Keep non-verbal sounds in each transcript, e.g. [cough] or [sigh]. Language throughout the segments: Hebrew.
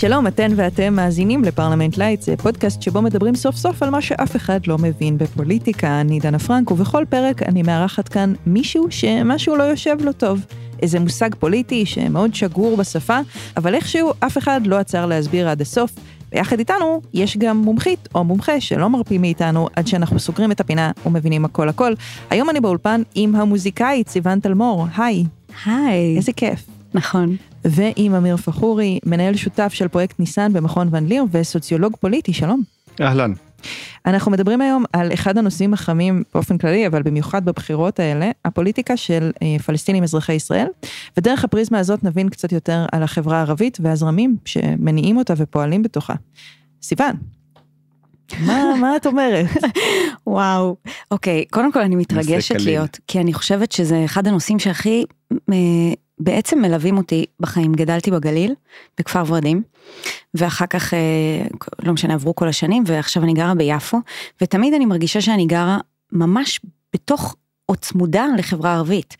שלום, אתן ואתם מאזינים לפרלמנט לייט, זה פודקאסט שבו מדברים סוף סוף על מה שאף אחד לא מבין בפוליטיקה. אני דנה פרנק, ובכל פרק אני מארחת כאן מישהו שמשהו לא יושב לו טוב. איזה מושג פוליטי שמאוד שגור בשפה, אבל איכשהו אף אחד לא עצר להסביר עד הסוף. ויחד איתנו יש גם מומחית או מומחה שלא מרפים מאיתנו עד שאנחנו סוגרים את הפינה ומבינים הכל הכל. היום אני באולפן עם המוזיקאית סיוון תלמור, היי. היי. איזה כיף. נכון. ועם אמיר פחורי, מנהל שותף של פרויקט ניסן במכון ון ליר וסוציולוג פוליטי, שלום. אהלן. אנחנו מדברים היום על אחד הנושאים החמים באופן כללי, אבל במיוחד בבחירות האלה, הפוליטיקה של אה, פלסטינים אזרחי ישראל, ודרך הפריזמה הזאת נבין קצת יותר על החברה הערבית והזרמים שמניעים אותה ופועלים בתוכה. סיוון, מה, מה את אומרת? [laughs] וואו, אוקיי, קודם כל אני מתרגשת להיות, כי אני חושבת שזה אחד הנושאים שהכי אה, בעצם מלווים אותי בחיים. גדלתי בגליל, בכפר ורדים, ואחר כך, אה, לא משנה, עברו כל השנים, ועכשיו אני גרה ביפו, ותמיד אני מרגישה שאני גרה ממש בתוך או צמודה לחברה ערבית.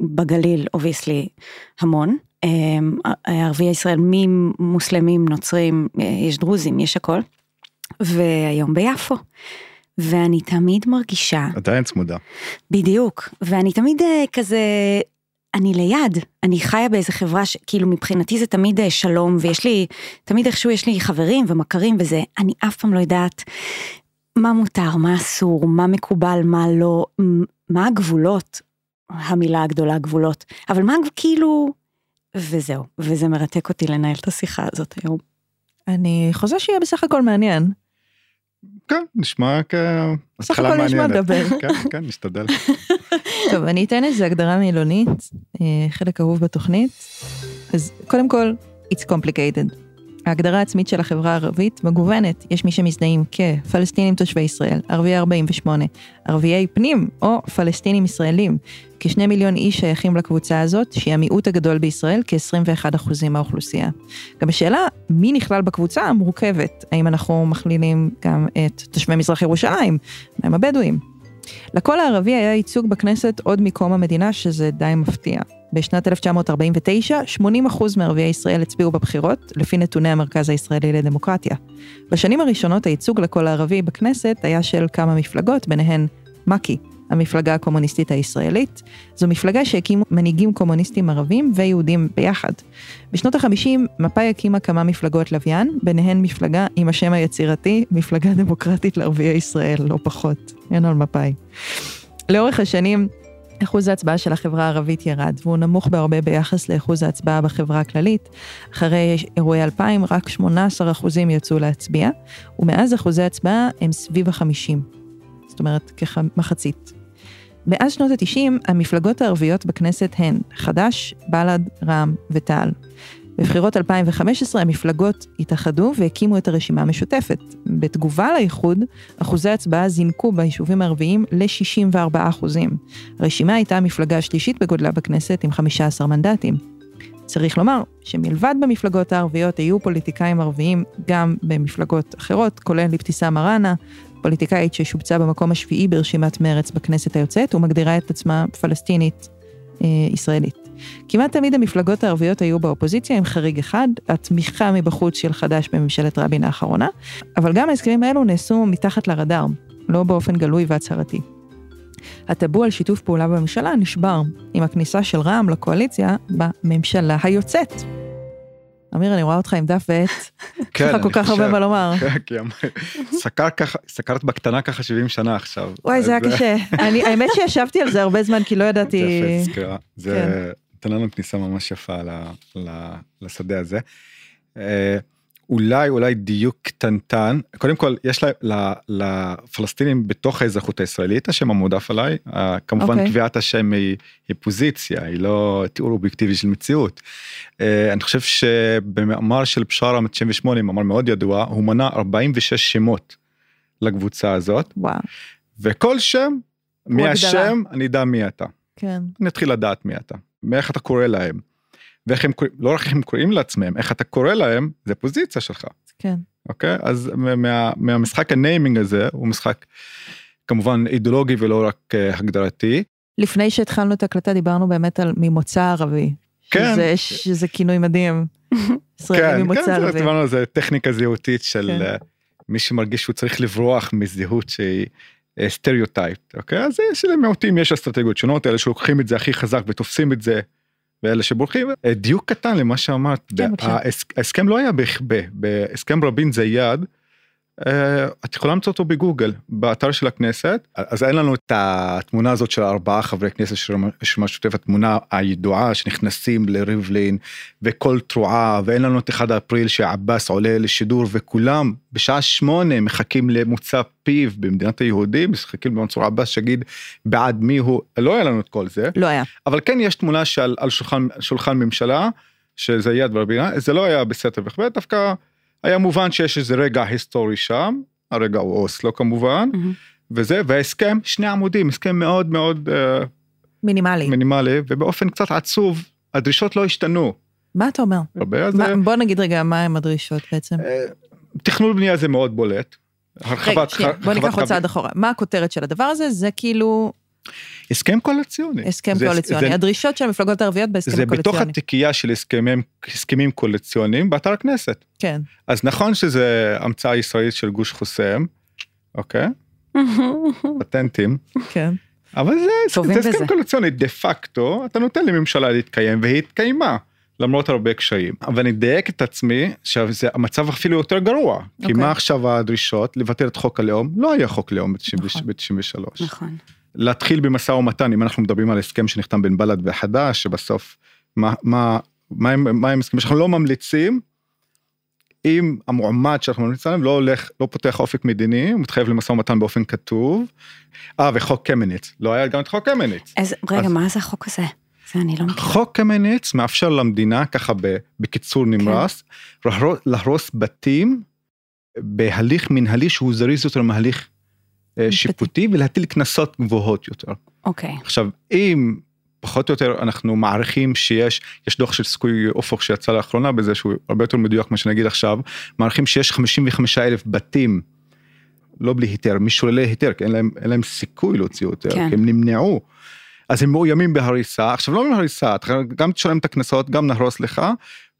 בגליל, obviously, המון. אה, ערביי ישראל, ממוסלמים, נוצרים, אה, יש דרוזים, יש הכל. והיום ביפו. ואני תמיד מרגישה... עדיין צמודה. בדיוק, ואני תמיד כזה אני ליד, אני חיה באיזה חברה שכאילו מבחינתי זה תמיד אה, שלום ויש לי, תמיד איכשהו יש לי חברים ומכרים וזה, אני אף פעם לא יודעת מה מותר, מה אסור, מה מקובל, מה לא, מה הגבולות, המילה הגדולה גבולות, אבל מה כאילו, וזהו, וזה מרתק אותי לנהל את השיחה הזאת היום. אני חושבת שיהיה בסך הכל מעניין. כן, נשמע כהתחלה מעניינת. בסך הכל יש מה לדבר. כן, כן, נשתדל. [laughs] טוב, אני אתן איזה הגדרה מילונית, אה, חלק אהוב בתוכנית. אז קודם כל, it's complicated. ההגדרה העצמית של החברה הערבית מגוונת, יש מי שמזדהים כפלסטינים תושבי ישראל, ערביי 48, ערביי פנים או פלסטינים ישראלים. כשני מיליון איש שייכים לקבוצה הזאת, שהיא המיעוט הגדול בישראל, כ-21% מהאוכלוסייה. גם השאלה מי נכלל בקבוצה מורכבת, האם אנחנו מכלילים גם את תושבי מזרח ירושלים, מהם הבדואים. לקול הערבי היה ייצוג בכנסת עוד מקום המדינה, שזה די מפתיע. בשנת 1949, 80% מערביי ישראל הצביעו בבחירות, לפי נתוני המרכז הישראלי לדמוקרטיה. בשנים הראשונות הייצוג לקול הערבי בכנסת היה של כמה מפלגות, ביניהן מק"י, המפלגה הקומוניסטית הישראלית. זו מפלגה שהקימו מנהיגים קומוניסטים ערבים ויהודים ביחד. בשנות ה-50 מפא"י הקימה כמה מפלגות לוויין, ביניהן מפלגה עם השם היצירתי, מפלגה דמוקרטית לערביי ישראל, לא פחות. אין על מפא"י. לאורך השנים אחוז ההצבעה של החברה הערבית ירד, והוא נמוך בהרבה ביחס לאחוז ההצבעה בחברה הכללית. אחרי אירועי 2000, רק 18% יצאו להצביע, ומאז אחוזי ההצבעה הם סביב ה-50. זאת אומרת, כמחצית. מאז שנות ה-90, המפלגות הערביות בכנסת הן חד"ש, בל"ד, רע"מ ותע"ל. בבחירות 2015 המפלגות התאחדו והקימו את הרשימה המשותפת. בתגובה לאיחוד, אחוזי הצבעה זינקו ביישובים הערביים ל-64 אחוזים. הרשימה הייתה המפלגה השלישית בגודלה בכנסת עם 15 מנדטים. צריך לומר שמלבד במפלגות הערביות היו פוליטיקאים ערביים גם במפלגות אחרות, כולל אבתיסאם מראענה, פוליטיקאית ששובצה במקום השביעי ברשימת מרץ בכנסת היוצאת ומגדירה את עצמה פלסטינית אה. כמעט תמיד המפלגות הערביות היו באופוזיציה עם חריג אחד, התמיכה מבחוץ של חד"ש בממשלת רבין האחרונה, אבל גם ההסכמים האלו נעשו מתחת לרדאר, לא באופן גלוי והצהרתי. הטאבו על שיתוף פעולה בממשלה נשבר עם הכניסה של רע"מ לקואליציה בממשלה היוצאת. אמיר, אני רואה אותך עם דף ועט, [laughs] יש לך כל כך הרבה מה לומר. [laughs] כן, סקרת בקטנה ככה 70 שנה עכשיו. וואי, זה היה קשה. האמת [laughs] שישבתי על זה הרבה זמן, כי לא ידעתי... זה נותן לנו כניסה ממש יפה לשדה הזה. אה, אולי אולי דיוק קטנטן קודם כל יש לה, לה, לפלסטינים בתוך האזרחות הישראלית השם המועדף עליי כמובן okay. אוקיי. קביעת השם היא, היא פוזיציה היא לא תיאור אובייקטיבי של מציאות. אה, אני חושב שבמאמר של בשארה 98 מאמר מאוד ידוע הוא מנה 46 שמות לקבוצה הזאת וואו. וכל שם מי השם אני אדע מי אתה. כן. אני אתחיל לדעת מי אתה. מאיך אתה קורא להם. ואיך הם לא רק איך הם קוראים לעצמם, איך אתה קורא להם, זה פוזיציה שלך. כן. אוקיי? אז מה, מהמשחק הניימינג הזה, הוא משחק כמובן אידיאולוגי ולא רק uh, הגדרתי. לפני שהתחלנו את ההקלטה דיברנו באמת על ממוצא ערבי. כן. שזה, שזה כינוי מדהים. [laughs] כן. כן, דיברנו על זה טכניקה זהותית של כן. אה, מי שמרגיש שהוא צריך לברוח מזהות שהיא סטריאוטייפ, אוקיי? אז יש למיעוטים יש אסטרטגיות שונות, אלה שלוקחים את זה הכי חזק ותופסים את זה, ואלה שבורחים. אה, דיוק קטן למה שאמרת, כן, ההסכם לא היה בהסכם רבין זה יד. אה, את יכולה למצוא אותו בגוגל באתר של הכנסת. אז אין לנו את התמונה הזאת של ארבעה חברי כנסת של הרשימה המשותפת התמונה הידועה שנכנסים לריבלין וכל תרועה ואין לנו את 1 אפריל שעבאס עולה לשידור וכולם בשעה שמונה מחכים למוצא פיו במדינת היהודים מחכים למנסור עבאס שיגיד בעד מי הוא. לא היה לנו את כל זה. לא היה. אבל כן יש תמונה שעל על שולחן שולחן ממשלה שזה יד ורבינה. זה לא היה בסתר וכבד דווקא היה מובן שיש איזה רגע היסטורי שם הרגע הוא אוסלו כמובן מהמם. וזה והסכם שני עמודים הסכם מאוד מאוד uh, מינימלי. מינימלי ובאופן קצת עצוב הדרישות לא השתנו מה אתה אומר? הרבה אז מה- אה, בוא נגיד רגע מה הם הדרישות בעצם. אה, תכנון בנייה זה מאוד בולט. רגע, הרחבת שנייה, בוא ניקח עוד צעד אחורה. מה הכותרת של הדבר הזה? זה כאילו הסכם קואליציוני הסכם זה- קואליציוני. זה- הדרישות של המפלגות הערביות בהסכם זה בתוך הקואליציוני. התיקייה של הסכמים הסכמים קואליציוניים באתר הכנסת. כן. אז נכון שזה המצאה ישראלית של גוש חוסם, אוקיי? [laughs] פטנטים, כן. אבל זה, זה בזה. הסכם קואליציוני דה פקטו, אתה נותן לממשלה להתקיים והיא התקיימה. למרות הרבה קשיים אבל אני אדייק את עצמי שזה המצב אפילו יותר גרוע כי אוקיי. מה עכשיו הדרישות לבטל את חוק הלאום לא היה חוק לאום נכון. ב-93 נכון. להתחיל במשא ומתן אם אנחנו מדברים על הסכם שנחתם בין בל"ד וחד"ש שבסוף מה מה מה הם מה הם הסכמים שאנחנו לא ממליצים. אם המועמד שאנחנו ממליצים עליו לא הולך לא פותח אופק מדיני הוא מתחייב למשא ומתן באופן כתוב. אה וחוק קמיניץ לא היה גם את חוק קמיניץ. איזה, רגע, אז- מה זה החוק הזה? זה אני לא מכירה. חוק קמיניץ מאפשר למדינה ככה בקיצור נמרס להרוס- להרוס בתים בהליך מנהלי שהוא זריז יותר מהליך. שיפוטי ולהטיל קנסות גבוהות יותר. אוקיי. עכשיו אם פחות או יותר אנחנו מעריכים שיש יש דוח של סיכוי אופוק שיצא לאחרונה בזה שהוא הרבה יותר מדויק מה שנגיד עכשיו מעריכים שיש 55 אלף בתים. לא בלי היתר משוללי היתר כי אין להם אין להם סיכוי להוציא יותר כן. כי הם נמנעו. אז הם מאוימים בהריסה עכשיו לא מהריסה אתה גם תשלם את הקנסות גם נהרוס לך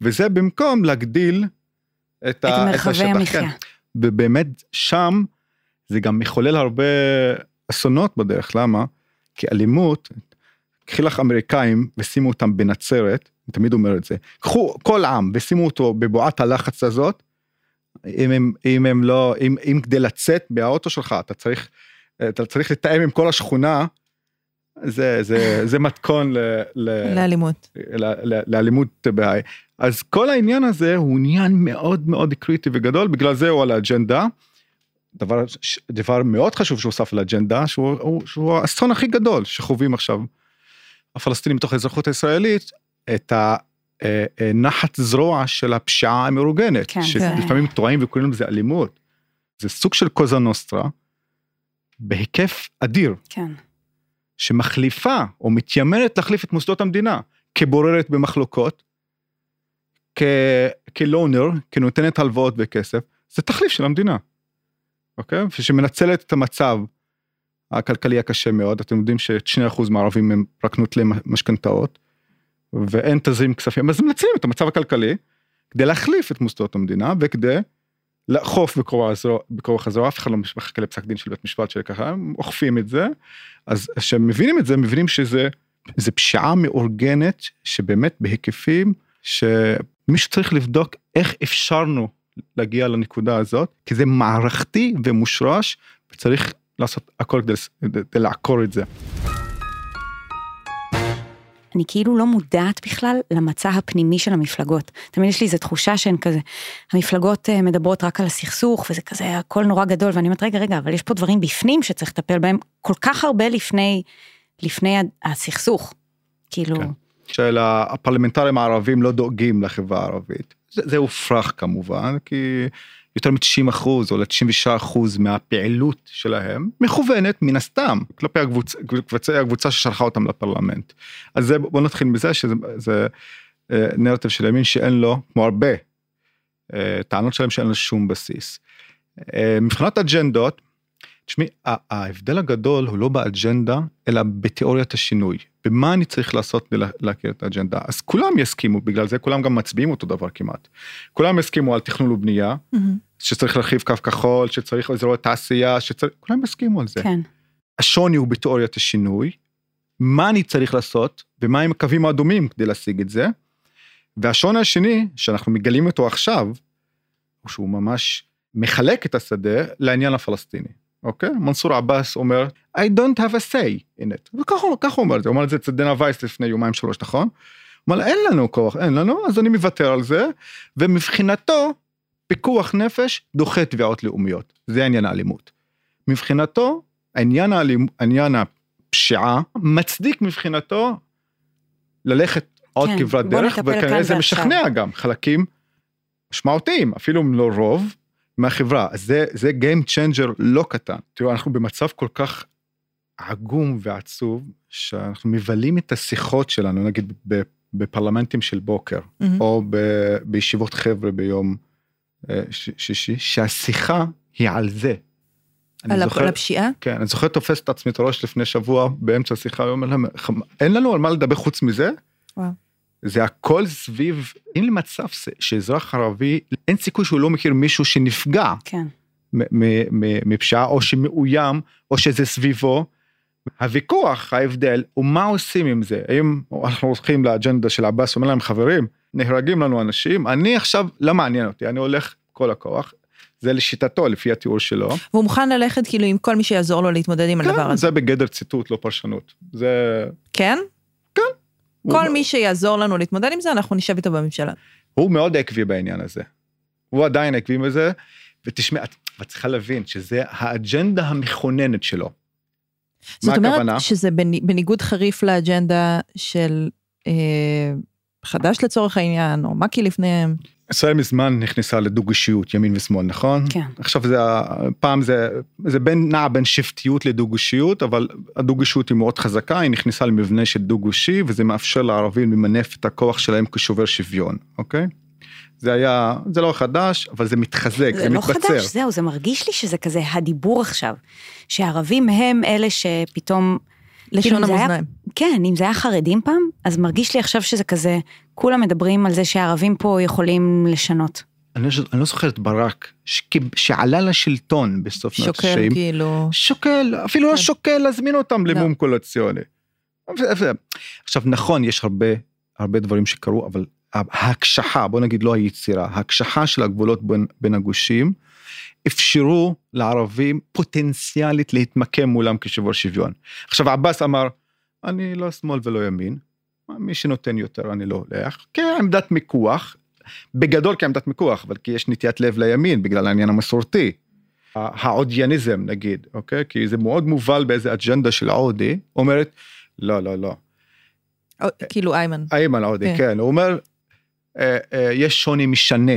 וזה במקום להגדיל את, את ה- מרחבי השטח, המחיה. כן. ובאמת שם זה גם מחולל הרבה אסונות בדרך למה כי אלימות קחי לך אמריקאים ושימו אותם בנצרת אני תמיד אומר את זה קחו כל עם ושימו אותו בבועת הלחץ הזאת אם הם אם הם לא אם אם כדי לצאת מהאוטו שלך אתה צריך אתה צריך לתאם עם כל השכונה זה זה זה מתכון ל, ל, לאלימות. ל- ל- לאלימות בהיי. אז כל העניין הזה הוא עניין מאוד מאוד קריטי וגדול בגלל זה הוא על האג'נדה. דבר, דבר מאוד חשוב שהוסף לאג'נדה שהוא, הוא, שהוא האסון הכי גדול שחווים עכשיו הפלסטינים בתוך האזרחות הישראלית את הנחת זרוע של הפשיעה המאורגנת כן, שלפעמים טועים וקוראים לזה אלימות. זה סוג של קוזה נוסטרה בהיקף אדיר כן. שמחליפה או מתיימרת להחליף את מוסדות המדינה כבוררת במחלוקות, כלונר, כנותנת הלוואות וכסף, זה תחליף של המדינה. אוקיי? ושמנצלת את המצב הכלכלי הקשה מאוד, אתם יודעים ש-2% מהערבים הם רק נוטלי משכנתאות, ואין תזרים כספים, אז מנצלים את המצב הכלכלי כדי להחליף את מוסדות המדינה וכדי לאכוף בכוח הזרוע, אף אחד לא מחכה לפסק דין של בית משפט שככה, הם אוכפים את זה, אז כשהם מבינים את זה, מבינים שזה זה פשיעה מאורגנת שבאמת בהיקפים שמישהו צריך לבדוק איך אפשרנו להגיע לנקודה הזאת, כי זה מערכתי ומושרש וצריך לעשות הכל כדי, כדי לעקור את זה. אני כאילו לא מודעת בכלל למצע הפנימי של המפלגות. תמיד יש לי איזו תחושה שהן כזה, המפלגות אה, מדברות רק על הסכסוך וזה כזה הכל נורא גדול ואני אומרת רגע רגע אבל יש פה דברים בפנים שצריך לטפל בהם כל כך הרבה לפני, לפני הסכסוך. כאילו, כן. של הפרלמנטרים הערבים לא דואגים לחברה הערבית. זה, הופרך כמובן, כי יותר מ-90 אחוז או ל-96 אחוז מהפעילות שלהם מכוונת מן הסתם כלפי הקבוצה, קבוצה, הקבוצה ששלחה אותם לפרלמנט. אז זה, בוא נתחיל מזה שזה זה, אה, נרטיב של ימין שאין לו, כמו הרבה, אה, טענות שלהם שאין לו שום בסיס. אה, מבחינת אג'נדות, תשמעי, ההבדל הגדול הוא לא באג'נדה, אלא בתיאוריית השינוי. במה אני צריך לעשות כדי להכיר את האג'נדה. אז כולם יסכימו, בגלל זה כולם גם מצביעים אותו דבר כמעט. כולם יסכימו על תכנון ובנייה, mm-hmm. שצריך להרחיב קו כחול, שצריך אזורי תעשייה, שצריך, כולם יסכימו על זה. כן. השוני הוא בתיאוריית השינוי, מה אני צריך לעשות, ומה הם הקווים האדומים כדי להשיג את זה. והשוני השני, שאנחנו מגלים אותו עכשיו, הוא שהוא ממש מחלק את השדה לעניין הפלסטיני. אוקיי? מנסור עבאס אומר, I don't have a say in it. וככה הוא אומר את זה, הוא אמר את זה אצל דנה וייס לפני יומיים שלוש, נכון? הוא אומר, אין לנו כוח, אין לנו, אז אני מוותר על זה, ומבחינתו, פיקוח נפש דוחה תביעות לאומיות, זה עניין האלימות. מבחינתו, עניין, האלימ... עניין הפשיעה מצדיק מבחינתו ללכת עוד כן, כברת דרך, וכנראה זה משכנע גם חלקים משמעותיים, אפילו אם לא רוב, מהחברה. אז זה, זה Game Changer לא קטן. תראו, אנחנו במצב כל כך עגום ועצוב, שאנחנו מבלים את השיחות שלנו, נגיד בפרלמנטים של בוקר, mm-hmm. או ב, בישיבות חבר'ה ביום אה, שישי, שהשיחה היא על זה. על זוכר, הפשיעה? כן, אני זוכר תופס את עצמי את הראש לפני שבוע באמצע השיחה, אומר להם, אין לנו על מה לדבר חוץ מזה? וואו. זה הכל סביב, אין לי מצב שאזרח ערבי, אין סיכוי שהוא לא מכיר מישהו שנפגע. כן. מפשיעה או שמאוים או שזה סביבו. הוויכוח, ההבדל, הוא מה עושים עם זה. האם אנחנו הולכים לאג'נדה של עבאס, אומר להם חברים, נהרגים לנו אנשים, אני עכשיו, לא מעניין אותי, אני הולך כל הכוח. זה לשיטתו, לפי התיאור שלו. והוא מוכן ללכת כאילו עם כל מי שיעזור לו להתמודד עם כן, הדבר הזה. זה בגדר ציטוט, לא פרשנות. זה... כן? כל מי שיעזור לנו להתמודד עם זה, אנחנו נשב איתו בממשלה. הוא מאוד עקבי בעניין הזה. הוא עדיין עקבי בזה, ותשמע, את צריכה להבין שזה האג'נדה המכוננת שלו. זאת אומרת הכוונה? שזה בניגוד חריף לאג'נדה של אה, חד"ש לצורך העניין, או מקי לפניהם. ישראל מזמן נכנסה לדו-גושיות, ימין ושמאל, נכון? כן. עכשיו זה, פעם זה, זה בין, נע בין שבטיות לדו-גושיות, אבל הדו-גושיות היא מאוד חזקה, היא נכנסה למבנה של דו-גושי, וזה מאפשר לערבים למנף את הכוח שלהם כשובר שוויון, אוקיי? זה היה, זה לא חדש, אבל זה מתחזק, זה, זה לא מתבצר. חדש, זהו, זה מרגיש לי שזה כזה הדיבור עכשיו, שהערבים הם אלה שפתאום... לשון כאילו, המאזניים. כן, אם זה היה חרדים פעם, אז מרגיש לי עכשיו שזה כזה, כולם מדברים על זה שהערבים פה יכולים לשנות. אני, לא, אני לא זוכר את ברק, ש, שעלה לשלטון בסוף שנות ה-90. שוקל כאילו. שוקל, אפילו לא כן. לא שוקל להזמין אותם למום לא. קולציוני. עכשיו נכון, יש הרבה, הרבה דברים שקרו, אבל ההקשחה, בוא נגיד לא היצירה, ההקשחה של הגבולות בין, בין הגושים, אפשרו לערבים פוטנציאלית להתמקם מולם כשבור שוויון. עכשיו עבאס אמר, אני לא שמאל ולא ימין, מי שנותן יותר אני לא הולך, כעמדת מיקוח, בגדול כעמדת מיקוח, אבל כי יש נטיית לב לימין בגלל העניין המסורתי. העודייניזם נגיד, אוקיי? כי זה מאוד מובל באיזה אג'נדה של עודי, אומרת, לא, לא, לא. כאילו איימן. איימן עודי, כן. כן, הוא אומר, אה, אה, יש שוני משנה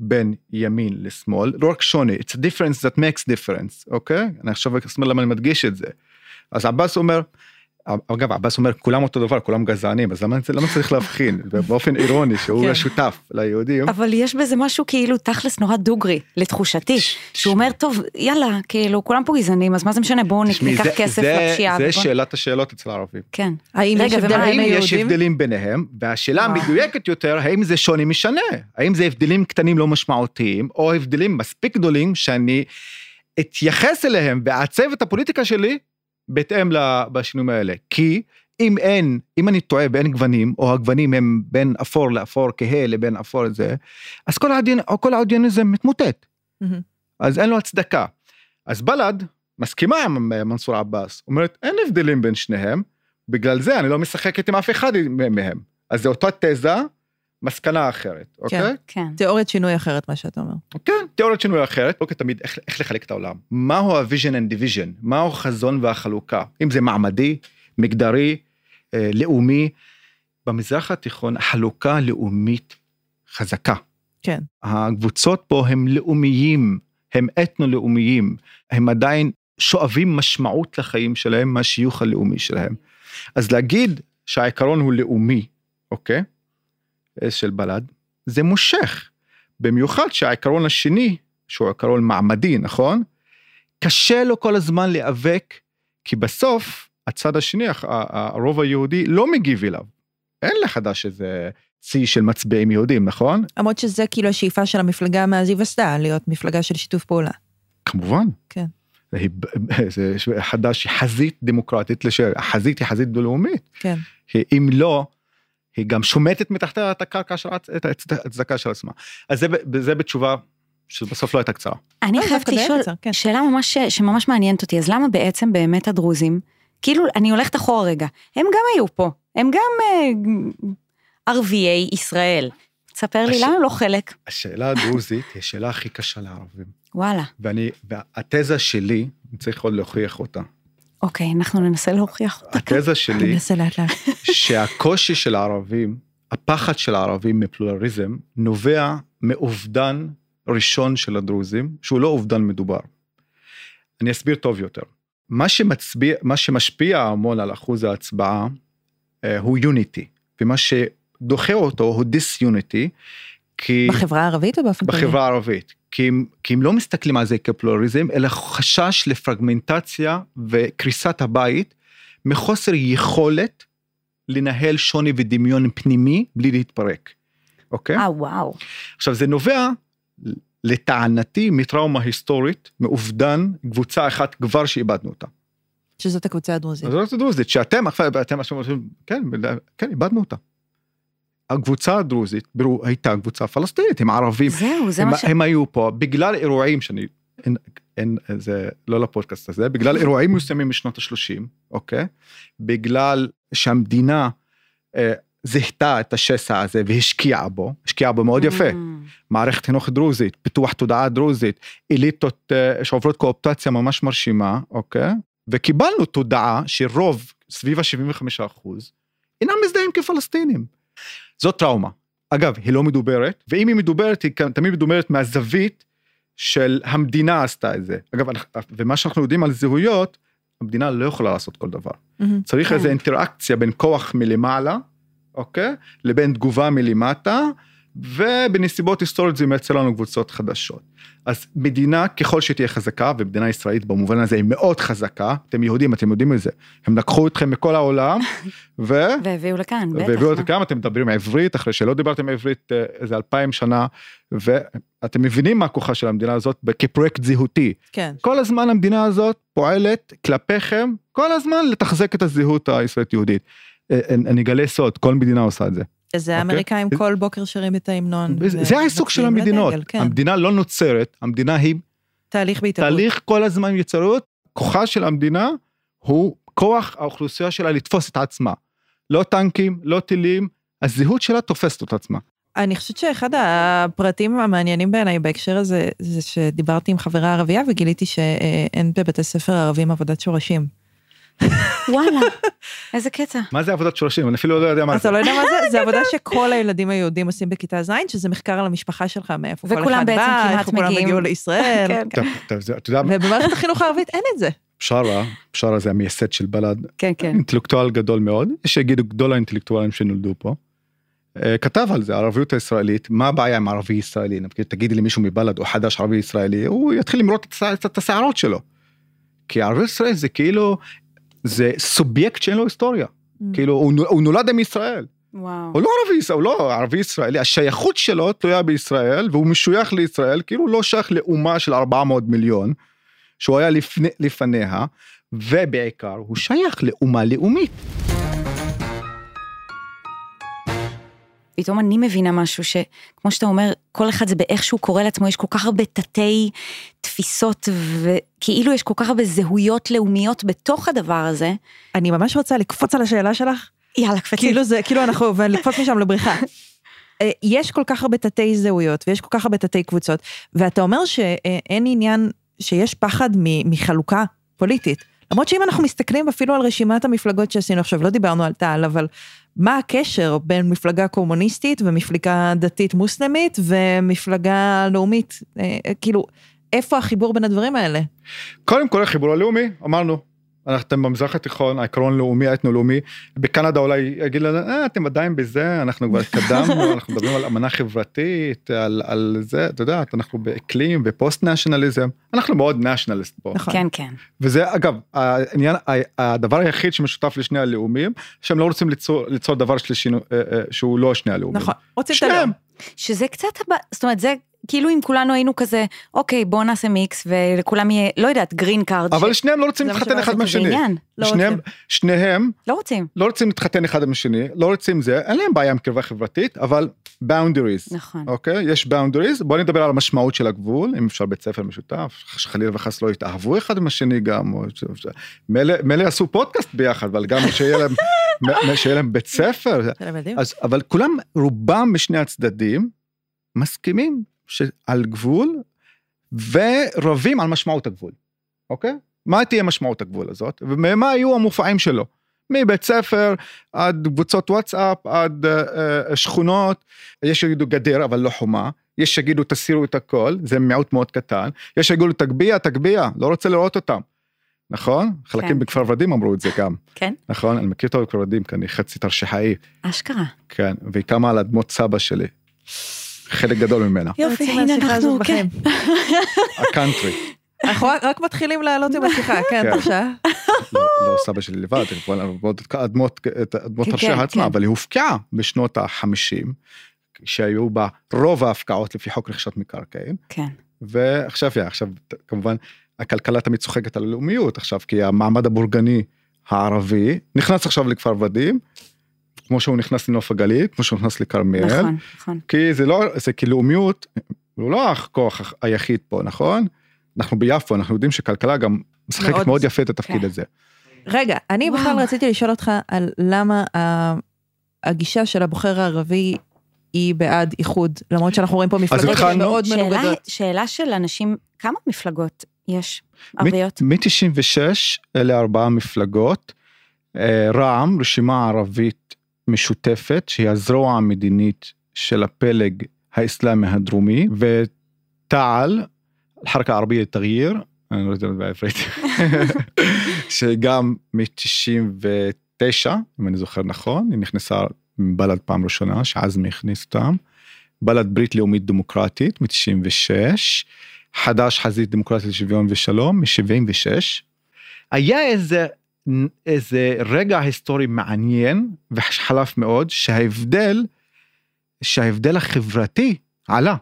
בין ימין לשמאל, לא רק שוני, it's a difference that makes difference, אוקיי? אני עכשיו אסביר למה אני מדגיש את זה. אז עבאס אומר, אגב עבאס אומר כולם אותו דבר כולם גזענים אז למה, למה צריך להבחין [laughs] באופן אירוני שהוא כן. השותף ליהודים. אבל יש בזה משהו כאילו תכלס נורא דוגרי לתחושתי שהוא אומר טוב יאללה כאילו כולם פה גזענים אז מה זה משנה בואו ניקח כסף לפשיעה. זה שאלת השאלות אצל הערבים. כן. האם יש הבדלים ביניהם והשאלה המדויקת יותר האם זה שוני משנה האם זה הבדלים קטנים לא משמעותיים או הבדלים מספיק גדולים שאני אתייחס אליהם ואעצב את הפוליטיקה שלי בהתאם בשינויים האלה. כי אם אין, אם אני טועה ואין גוונים, או הגוונים הם בין אפור לאפור, כהה לבין אפור זה, אז כל, העדיין, כל האודיאניזם מתמוטט. Mm-hmm. אז אין לו הצדקה. אז בל"ד מסכימה עם מנסור עבאס, אומרת אין הבדלים בין שניהם, בגלל זה אני לא משחקת עם אף אחד מהם. אז זו אותה תזה מסקנה אחרת, כן, אוקיי? כן, כן. תיאוריית שינוי אחרת, מה שאתה אומר. כן, תיאוריית שינוי אחרת, לא כתמיד איך, איך לחלק את העולם. מהו ה-vision and division? מהו החזון והחלוקה? אם זה מעמדי, מגדרי, אה, לאומי. במזרח התיכון חלוקה לאומית חזקה. כן. הקבוצות פה הם לאומיים, הם אתנו-לאומיים, הם עדיין שואבים משמעות לחיים שלהם מהשיוך הלאומי שלהם. אז להגיד שהעיקרון הוא לאומי, אוקיי? של בל"ד, זה מושך. במיוחד שהעיקרון השני, שהוא עיקרון מעמדי, נכון? קשה לו כל הזמן להיאבק, כי בסוף הצד השני, הרוב היהודי לא מגיב אליו. אין לחדש איזה צי של מצביעים יהודים, נכון? למרות שזה כאילו השאיפה של המפלגה מאז היווסדה, להיות מפלגה של שיתוף פעולה. כמובן. כן. זה [laughs] חדש, חזית דמוקרטית, החזית היא חזית דו-לאומית. כן. אם לא, היא גם שומטת מתחתיה את הקרקע של את הצדקה של עצמה. אז זה, זה בתשובה שבסוף לא הייתה קצרה. אני לא, חייבת לשאול כן. שאלה ממש, שממש מעניינת אותי, אז למה בעצם באמת הדרוזים, כאילו, אני הולכת אחורה רגע, הם גם היו פה, הם גם אה, ערביי ישראל. תספר לי הש- למה הם לא חלק? השאלה הדרוזית היא השאלה הכי קשה לערבים. וואלה. ואני, והתזה שלי, אני צריך עוד להוכיח אותה. אוקיי, אנחנו ננסה להוכיח אותה. התזה שלי. שהקושי של הערבים, הפחד של הערבים מפלורליזם, נובע מאובדן ראשון של הדרוזים, שהוא לא אובדן מדובר. אני אסביר טוב יותר. מה, שמצביע, מה שמשפיע המון על אחוז ההצבעה אה, הוא יוניטי, ומה שדוחה אותו הוא דיס-יוניטי, כי... בחברה הערבית או באופן כללי? בחברה הערבית. כי הם, כי הם לא מסתכלים על זה כפלורליזם, אלא חשש לפרגמנטציה וקריסת הבית, מחוסר יכולת לנהל שוני ודמיון פנימי בלי להתפרק, אוקיי? אה, וואו. עכשיו זה נובע, לטענתי, מטראומה היסטורית, מאובדן קבוצה אחת כבר שאיבדנו אותה. שזאת הקבוצה הדרוזית. זאת הדרוזית, שאתם עכשיו, אתם עכשיו כן, כן, איבדנו אותה. הקבוצה הדרוזית, ברור, הייתה קבוצה פלסטינית, הם ערבים, זהו, זה הם, מה ש... הם היו פה בגלל אירועים שאני, אין, אין, זה לא לפודקאסט הזה, בגלל [laughs] אירועים מסוימים משנות ה-30, אוקיי? בגלל שהמדינה אה, זיהתה את השסע הזה והשקיעה בו, השקיעה בו מאוד יפה. Mm. מערכת חינוך דרוזית, פיתוח תודעה דרוזית, אליטות אה, שעוברות קואופטציה ממש מרשימה, אוקיי? וקיבלנו תודעה שרוב, סביב ה-75 אחוז, אינם מזדהים כפלסטינים. זאת טראומה. אגב, היא לא מדוברת, ואם היא מדוברת, היא תמיד מדוברת מהזווית של המדינה עשתה את זה. אגב, ומה שאנחנו יודעים על זהויות, המדינה לא יכולה לעשות כל דבר. מהמם. צריך כן. איזו אינטראקציה בין כוח מלמעלה, אוקיי? לבין תגובה מלמטה, ובנסיבות היסטוריות זה מייצר לנו קבוצות חדשות. אז מדינה, ככל שתהיה חזקה, ומדינה ישראלית במובן הזה היא מאוד חזקה, אתם יהודים, אתם יודעים את זה. הם לקחו אתכם מכל העולם, [laughs] ו... והביאו לכאן, בטח. והביאו. אותם כמה אתם מדברים עברית אחרי שלא דיברתם עברית אה, איזה אלפיים שנה ואתם מבינים מה כוחה של המדינה הזאת כפרויקט זהותי כן. כל הזמן המדינה הזאת פועלת כלפיכם כל הזמן לתחזק את הזהות הישראלית יהודית. אה, אני אגלה סוד כל מדינה עושה את זה. זה אוקיי. האמריקאים כל בוקר שרים את ההמנון. זה העיסוק של המדינות לדגל, כן. המדינה לא נוצרת המדינה היא תהליך בהתהוות. תהליך כל הזמן יצרות כוחה של המדינה הוא כוח האוכלוסייה שלה לתפוס את עצמה. לא טנקים לא טילים הזהות שלה תופסת את עצמה. אני חושבת שאחד הפרטים המעניינים בעיניי בהקשר הזה, זה שדיברתי עם חברה ערבייה וגיליתי שאין בבתי ספר ערבים עבודת שורשים. וואלה, איזה קטע. מה זה עבודת שורשים אני אפילו לא יודע מה זה. אתה לא יודע מה זה? זה עבודה שכל הילדים היהודים עושים בכיתה ז', שזה מחקר על המשפחה שלך, מאיפה כל וכולם אחד בעצם בא, כמעט איפה כולם מגיעים. הגיעו לישראל. כן. מה? ובמערכת החינוך הערבית אין את זה. בשארה, בשארה זה המייסד של בל"ד, כן, כן. אינטלקטואל גדול מאוד, יש שיגידו גדול האינטלקטואלים שנולדו פה. אה, כתב על זה, הערביות הישראלית, מה הבעיה עם ערבי ישראלי? תגידי לי מישהו מבל"ד או חדש ערבי ישראלי, הוא יתחיל למרוט את השערות שלו. כי ערבי ישראל זה כאילו, זה סובייקט שאין לו היסטוריה. כאילו, הוא הוא נולד עם ישראל. וואו. הוא לא ערבי הוא לא ערבי ישראלי, השייכות שלו תלויה בישראל והוא משוייך לישראל כאילו הוא לא שייך לאומה של 400 מיליון שהוא היה לפני, לפניה ובעיקר הוא שייך לאומה לאומית. פתאום אני מבינה משהו שכמו שאתה אומר, כל אחד זה באיך שהוא קורא לעצמו, יש כל כך הרבה תתי תפיסות וכאילו יש כל כך הרבה זהויות לאומיות בתוך הדבר הזה. אני ממש רוצה לקפוץ על השאלה שלך, יאללה, קפצי. כאילו זה, כאילו אנחנו, ולקפוץ משם לבריכה. [laughs] אה, יש כל כך הרבה תתי זהויות ויש כל כך הרבה תתי קבוצות, ואתה אומר שאין עניין, שיש פחד מחלוקה פוליטית. למרות שאם אנחנו מסתכלים אפילו על רשימת המפלגות שעשינו עכשיו, לא דיברנו על תע"ל, אבל מה הקשר בין מפלגה קומוניסטית ומפלגה דתית מוסלמית ומפלגה לאומית? אה, אה, כאילו, איפה החיבור בין הדברים האלה? קודם כל החיבור הלאומי אמרנו אתם במזרח התיכון, העקרון לאומי, האתנו-לאומי, בקנדה אולי יגיד לנו, אה, אתם עדיין בזה, אנחנו כבר התקדמנו, [laughs] אנחנו מדברים על אמנה חברתית, על, על זה, אתה יודע, אנחנו באקלים ופוסט נשיונליזם, אנחנו מאוד נשיונליסט פה. נכון. כן, כן. וזה אגב, העניין, הדבר היחיד שמשותף לשני הלאומים, שהם לא רוצים ליצור, ליצור דבר שלישי אה, אה, שהוא לא שני הלאומים. נכון, רוצים את הלאום. שזה קצת, זאת אומרת, זה כאילו אם כולנו היינו כזה, אוקיי, בוא נעשה מיקס ולכולם יהיה, לא יודעת, green card. אבל ש... שניהם לא רוצים להתחתן אחד מהשני. לא שניהם, רוצים. שניהם לא רוצים. לא רוצים להתחתן אחד עם השני, לא רוצים זה, אין להם בעיה עם קרבה חברתית, אבל boundaries. נכון. אוקיי? יש boundaries, בוא נדבר על המשמעות של הגבול, אם אפשר בית ספר משותף, חלילה וחס לא יתאהבו אחד עם השני גם, או... מילא עשו פודקאסט ביחד, אבל גם שיהיה להם, [laughs] שיהיה להם בית ספר. אז, אבל כולם, רובם משני הצדדים, מסכימים על גבול ורבים על משמעות הגבול, אוקיי? מה תהיה משמעות הגבול הזאת ומה היו המופעים שלו. מבית ספר עד קבוצות וואטסאפ עד uh, שכונות יש שיגידו גדר אבל לא חומה יש שיגידו תסירו את הכל זה מיעוט מאוד קטן יש שיגידו תגביה תגביה לא רוצה לראות אותם. נכון? כן. חלקים בכפר ורדים אמרו את זה גם. כן. נכון? אני מכיר טוב בכפר ורדים כי אני חצי תרשיחאי. אשכרה. כן, והיא קמה על אדמות סבא שלי. חלק גדול ממנה. יופי, הנה אנחנו, כן. [laughs] הקאנטרי. אנחנו רק מתחילים לעלות עם השיחה, [laughs] כן, כן. בבקשה. לא, לא סבא שלי לבד, אדמות הרשעה כן, עצמה, אבל היא הופקעה בשנות ה-50, שהיו בה רוב ההפקעות לפי חוק רכישת מקרקעין. כן. ועכשיו, עכשיו, כמובן, הכלכלה תמיד צוחקת על הלאומיות עכשיו, כי המעמד הבורגני הערבי נכנס עכשיו לכפר ורדים, כמו שהוא נכנס לנוף הגליל, כמו שהוא נכנס לכרמיאל. נכון, נכון. כי זה לא, זה כי לאומיות, הוא לא הכוח היחיד פה, נכון? אנחנו ביפו, אנחנו יודעים שכלכלה גם משחקת מאוד, מאוד יפה את התפקיד כן. הזה. רגע, אני וואו. בכלל רציתי לשאול אותך על למה הגישה של הבוחר הערבי היא בעד איחוד, למרות שאנחנו רואים פה מפלגות מאוד מנוגדות. שאלה של אנשים, כמה מפלגות יש ערביות? מ-96 אלה ארבעה מפלגות. אה, רע"מ, רשימה ערבית משותפת שהיא הזרוע המדינית של הפלג האסלאמי הדרומי ותע"ל, חרקה ערבייה תג'יר, אני לא יודע בעברית, [laughs] שגם מ-99 אם אני זוכר נכון היא נכנסה מבל"ד פעם ראשונה שעזמי הכניס אותם. בל"ד ברית לאומית דמוקרטית מ-96, חד"ש חזית דמוקרטית לשוויון ושלום מ-76. היה איזה איזה רגע היסטורי מעניין וחלף מאוד שההבדל שההבדל החברתי עלה.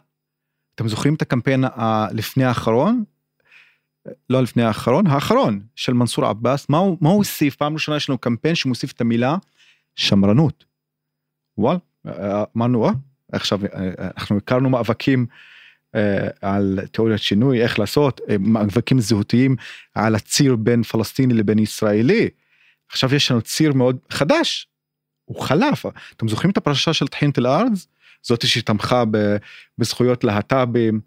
אתם זוכרים את הקמפיין הלפני האחרון? לא לפני האחרון, האחרון של מנסור עבאס, מה הוא, מה הוא הוסיף? פעם ראשונה יש לנו קמפיין שמוסיף את המילה שמרנות. וואל, אמרנו, אה, עכשיו אנחנו הכרנו מאבקים אה, על תיאוריית שינוי, איך לעשות, אה, מאבקים זהותיים על הציר בין פלסטיני לבין ישראלי. עכשיו יש לנו ציר מאוד חדש, הוא חלף. אתם זוכרים את הפרשה של טחינט אל-ארז? זאתי שתמכה בזכויות להט"בים.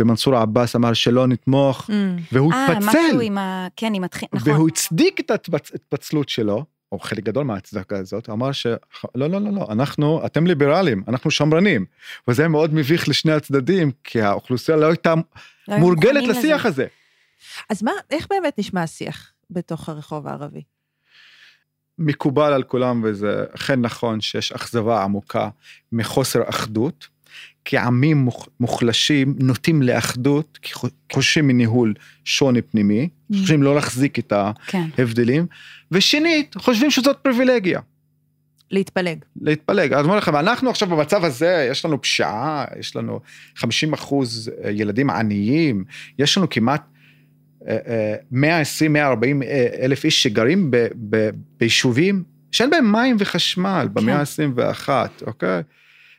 ומנסור עבאס אמר שלא נתמוך, mm. והוא 아, התפצל. אה, משהו עם ה... כן, עם הטחינט, נכון. והוא הצדיק את ההתפצלות שלו, או חלק גדול מההצדקה הזאת, אמר שלא, לא, לא, לא, אנחנו, אתם ליברלים, אנחנו שמרנים. וזה מאוד מביך לשני הצדדים, כי האוכלוסייה לא הייתה לא מורגלת לשיח לזה. הזה. אז מה, איך באמת נשמע השיח בתוך הרחוב הערבי? מקובל על כולם, וזה אכן נכון שיש אכזבה עמוקה מחוסר אחדות. כי עמים מוחלשים נוטים לאחדות, חוששים מניהול שוני פנימי, mm. חושבים לא להחזיק את כן. ההבדלים, ושנית, חושבים שזאת פריבילגיה. להתפלג. להתפלג. אז אומר לכם, אנחנו עכשיו במצב הזה, יש לנו פשיעה, יש לנו 50 אחוז אה, ילדים עניים, יש לנו כמעט 120-140 אה, אה, אלף איש שגרים ב, ב, ביישובים שאין בהם מים וחשמל במאה ה-21, כן. אוקיי?